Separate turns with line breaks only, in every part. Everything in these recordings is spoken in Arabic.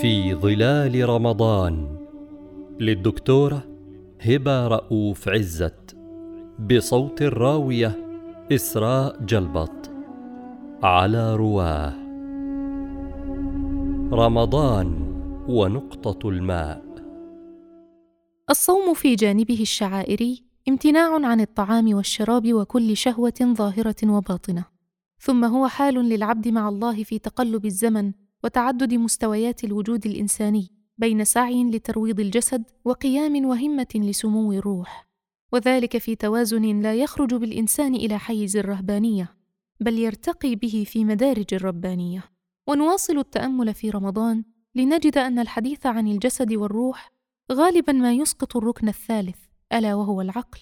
في ظلال رمضان للدكتورة هبة رؤوف عزت بصوت الراوية إسراء جلبط على رواه. رمضان ونقطة الماء.
الصوم في جانبه الشعائري امتناع عن الطعام والشراب وكل شهوة ظاهرة وباطنة. ثم هو حال للعبد مع الله في تقلب الزمن وتعدد مستويات الوجود الإنساني بين سعي لترويض الجسد وقيام وهمة لسمو الروح. وذلك في توازن لا يخرج بالإنسان إلى حيز الرهبانية بل يرتقي به في مدارج الربانية. ونواصل التأمل في رمضان لنجد أن الحديث عن الجسد والروح غالبا ما يسقط الركن الثالث ألا وهو العقل.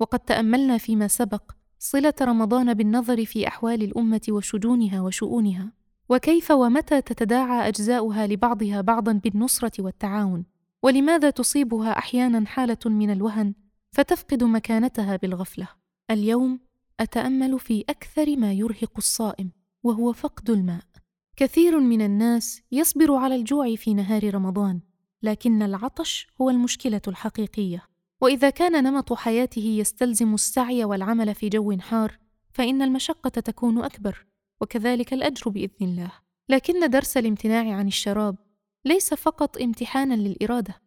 وقد تأملنا فيما سبق صلة رمضان بالنظر في أحوال الأمة وشجونها وشؤونها. وكيف ومتى تتداعى أجزاؤها لبعضها بعضا بالنصرة والتعاون؟ ولماذا تصيبها أحيانا حالة من الوهن فتفقد مكانتها بالغفلة؟ اليوم أتأمل في أكثر ما يرهق الصائم وهو فقد الماء. كثير من الناس يصبر على الجوع في نهار رمضان لكن العطش هو المشكلة الحقيقية. وإذا كان نمط حياته يستلزم السعي والعمل في جو حار فإن المشقة تكون أكبر. وكذلك الأجر بإذن الله. لكن درس الامتناع عن الشراب ليس فقط امتحانا للإرادة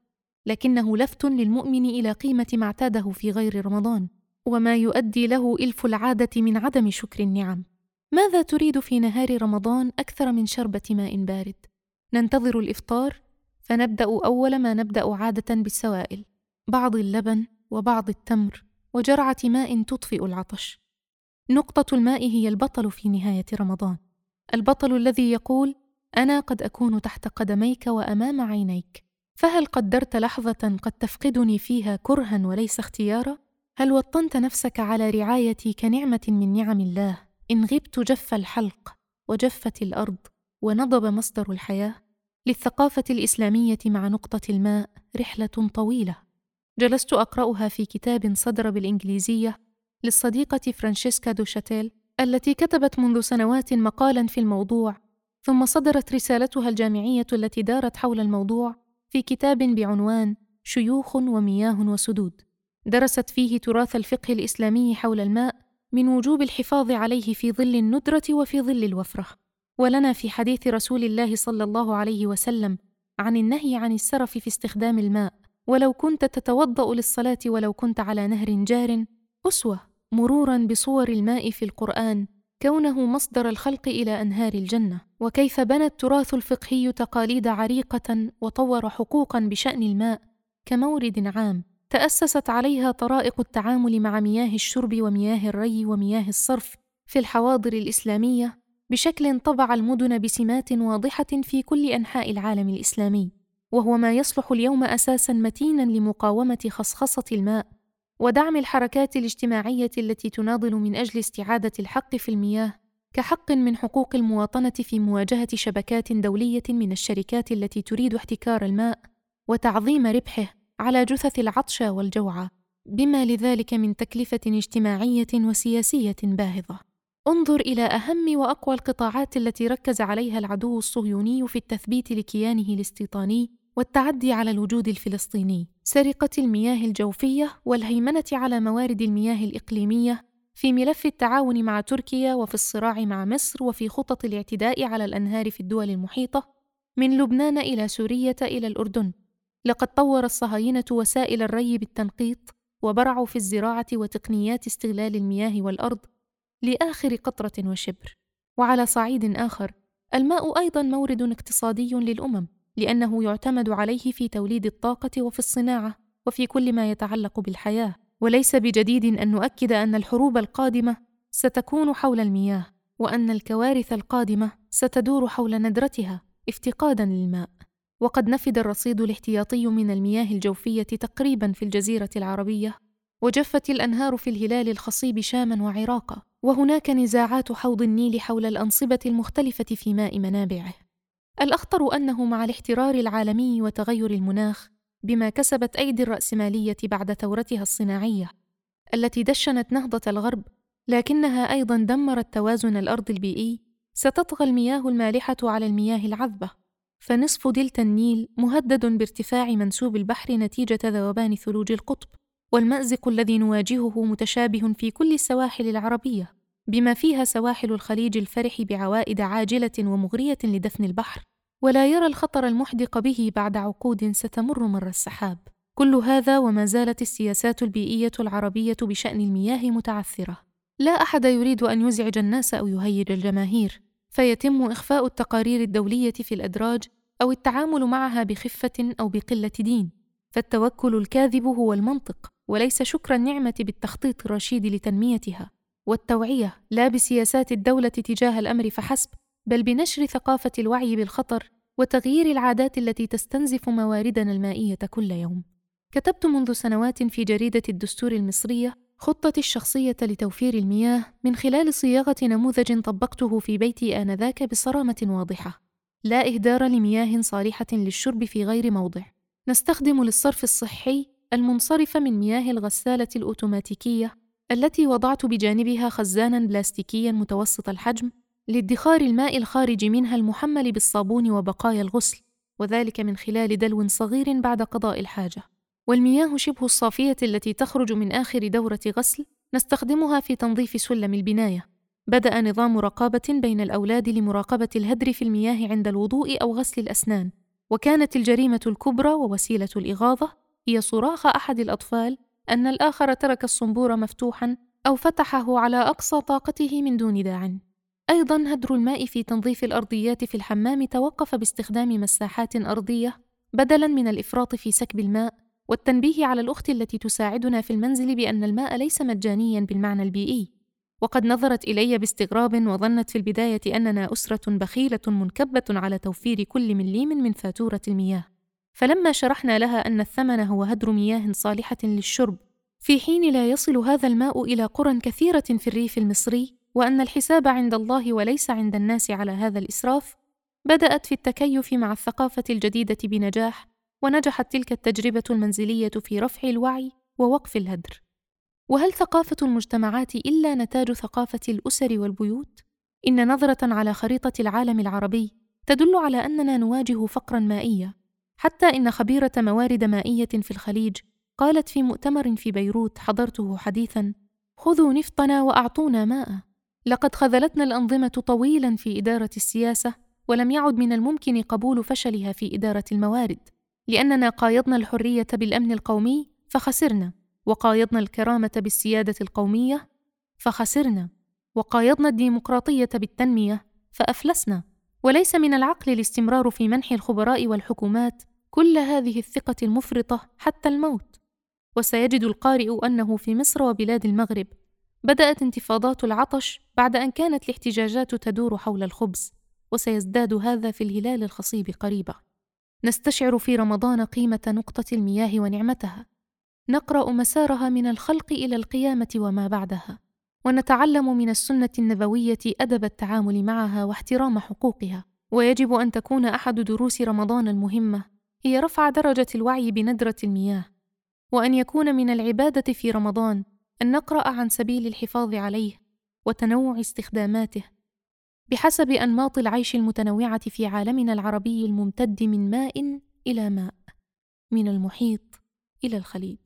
لكنه لفت للمؤمن إلى قيمة ما اعتاده في غير رمضان وما يؤدي له إلف العادة من عدم شكر النعم. ماذا تريد في نهار رمضان أكثر من شربة ماء بارد؟ ننتظر الإفطار؟ فنبدأ أول ما نبدأ عادة بالسوائل بعض اللبن وبعض التمر وجرعة ماء تطفئ العطش. نقطة الماء هي البطل في نهاية رمضان، البطل الذي يقول: أنا قد أكون تحت قدميك وأمام عينيك، فهل قدرت لحظة قد تفقدني فيها كرها وليس اختيارا؟ هل وطنت نفسك على رعايتي كنعمة من نعم الله؟ إن غبت جف الحلق، وجفت الأرض، ونضب مصدر الحياة. للثقافة الإسلامية مع نقطة الماء رحلة طويلة. جلست أقرأها في كتاب صدر بالإنجليزية للصديقة فرانشيسكا دوشاتيل التي كتبت منذ سنوات مقالا في الموضوع ثم صدرت رسالتها الجامعية التي دارت حول الموضوع في كتاب بعنوان شيوخ ومياه وسدود درست فيه تراث الفقه الإسلامي حول الماء من وجوب الحفاظ عليه في ظل الندرة وفي ظل الوفرة. ولنا في حديث رسول الله صلى الله عليه وسلم عن النهي عن السرف في استخدام الماء ولو كنت تتوضأ للصلاة ولو كنت على نهر جار أسوة مرورا بصور الماء في القرآن كونه مصدر الخلق إلى أنهار الجنة. وكيف بنى التراث الفقهي تقاليد عريقة وطور حقوقا بشأن الماء كمورد عام. تأسست عليها طرائق التعامل مع مياه الشرب ومياه الري ومياه الصرف في الحواضر الإسلامية بشكل طبع المدن بسمات واضحة في كل أنحاء العالم الإسلامي. وهو ما يصلح اليوم أساسا متينا لمقاومة خصخصة الماء. ودعم الحركات الاجتماعية التي تناضل من أجل استعادة الحق في المياه كحق من حقوق المواطنة في مواجهة شبكات دولية من الشركات التي تريد احتكار الماء وتعظيم ربحه على جثث العطشى والجوعى بما لذلك من تكلفة اجتماعية وسياسية باهظة. انظر إلى أهم وأقوى القطاعات التي ركز عليها العدو الصهيوني في التثبيت لكيانه الاستيطاني والتعدي على الوجود الفلسطيني سرقة المياه الجوفية والهيمنة على موارد المياه الإقليمية في ملف التعاون مع تركيا وفي الصراع مع مصر وفي خطط الاعتداء على الأنهار في الدول المحيطة من لبنان إلى سوريه إلى الأردن. لقد طور الصهاينة وسائل الري بالتنقيط وبرعوا في الزراعة وتقنيات استغلال المياه والأرض لآخر قطرة وشبر. وعلى صعيد آخر الماء أيضا مورد اقتصادي للأمم. لأنه يعتمد عليه في توليد الطاقة وفي الصناعة وفي كل ما يتعلق بالحياة. وليس بجديد أن نؤكد أن الحروب القادمة ستكون حول المياه وأن الكوارث القادمة ستدور حول ندرتها افتقادا للماء. وقد نفد الرصيد الاحتياطي من المياه الجوفية تقريبا في الجزيرة العربية وجفت الأنهار في الهلال الخصيب شاما وعراقا. وهناك نزاعات حوض النيل حول الأنصبة المختلفة في ماء منابعه. الأخطر أنه مع الاحترار العالمي وتغير المناخ بما كسبت أيدي الرأسمالية بعد ثورتها الصناعية التي دشنت نهضة الغرب لكنها أيضا دمرت توازن الأرض البيئي ستطغى المياه المالحة على المياه العذبة. فنصف دلتا النيل مهدد بارتفاع منسوب البحر نتيجة ذوبان ثلوج القطب والمأزق الذي نواجهه متشابه في كل السواحل العربية بما فيها سواحل الخليج الفرح بعوائد عاجلة ومغرية لدفن البحر. ولا يرى الخطر المحدق به بعد عقود ستمر مر السحاب. كل هذا وما زالت السياسات البيئية العربية بشأن المياه متعثرة. لا أحد يريد أن يزعج الناس أو يهيج الجماهير. فيتم إخفاء التقارير الدولية في الأدراج أو التعامل معها بخفة أو بقلة دين. فالتوكل الكاذب هو المنطق وليس شكر النعمة بالتخطيط الرشيد لتنميتها. والتوعية لا بسياسات الدولة تجاه الأمر فحسب بل بنشر ثقافة الوعي بالخطر وتغيير العادات التي تستنزف مواردنا المائية كل يوم. كتبت منذ سنوات في جريدة الدستور المصرية خطتي الشخصية لتوفير المياه من خلال صياغة نموذج طبقته في بيتي آنذاك بصرامة واضحة. لا إهدار لمياه صالحة للشرب في غير موضع. نستخدم للصرف الصحي المنصرف من مياه الغسالة الأوتوماتيكية التي وضعت بجانبها خزانا بلاستيكيا متوسط الحجم لادخار الماء الخارج منها المحمل بالصابون وبقايا الغسل وذلك من خلال دلو صغير بعد قضاء الحاجة. والمياه شبه الصافية التي تخرج من آخر دورة غسل نستخدمها في تنظيف سلم البناية. بدأ نظام رقابة بين الأولاد لمراقبة الهدر في المياه عند الوضوء أو غسل الأسنان. وكانت الجريمة الكبرى ووسيلة الإغاظة هي صراخ أحد الأطفال أن الآخر ترك الصنبور مفتوحا أو فتحه على أقصى طاقته من دون داع. أيضا هدر الماء في تنظيف الأرضيات في الحمام توقف باستخدام مساحات أرضية بدلا من الإفراط في سكب الماء والتنبيه على الأخت التي تساعدنا في المنزل بأن الماء ليس مجانيا بالمعنى البيئي. وقد نظرت إلي باستغراب وظنت في البداية أننا أسرة بخيلة منكبة على توفير كل مليم من فاتورة المياه. فلما شرحنا لها أن الثمن هو هدر مياه صالحة للشرب في حين لا يصل هذا الماء إلى قرى كثيرة في الريف المصري وأن الحساب عند الله وليس عند الناس على هذا الإسراف بدأت في التكيف مع الثقافة الجديدة بنجاح ونجحت تلك التجربة المنزلية في رفع الوعي ووقف الهدر. وهل ثقافة المجتمعات إلا نتاج ثقافة الأسر والبيوت؟ إن نظرة على خريطة العالم العربي تدل على أننا نواجه فقرا مائيا حتى إن خبيرة موارد مائية في الخليج قالت في مؤتمر في بيروت حضرته حديثا خذوا نفطنا وأعطونا ماء. لقد خذلتنا الأنظمة طويلا في إدارة السياسة ولم يعد من الممكن قبول فشلها في إدارة الموارد لأننا قايضنا الحرية بالأمن القومي فخسرنا وقايضنا الكرامة بالسيادة القومية فخسرنا وقايضنا الديمقراطية بالتنمية فأفلسنا. وليس من العقل الاستمرار في منح الخبراء والحكومات كل هذه الثقة المفرطة حتى الموت. وسيجد القارئ أنه في مصر وبلاد المغرب بدأت انتفاضات العطش بعد أن كانت الاحتجاجات تدور حول الخبز، وسيزداد هذا في الهلال الخصيب قريبا. نستشعر في رمضان قيمة نقطة المياه ونعمتها، نقرأ مسارها من الخلق إلى القيامة وما بعدها، ونتعلم من السنة النبوية أدب التعامل معها واحترام حقوقها، ويجب أن تكون أحد دروس رمضان المهمة هي رفع درجة الوعي بندرة المياه، وأن يكون من العبادة في رمضان أن نقرأ عن سبيل الحفاظ عليه. وتنوع استخداماته بحسب أنماط العيش المتنوعة في عالمنا العربي الممتد من ماء إلى ماء من المحيط إلى الخليج.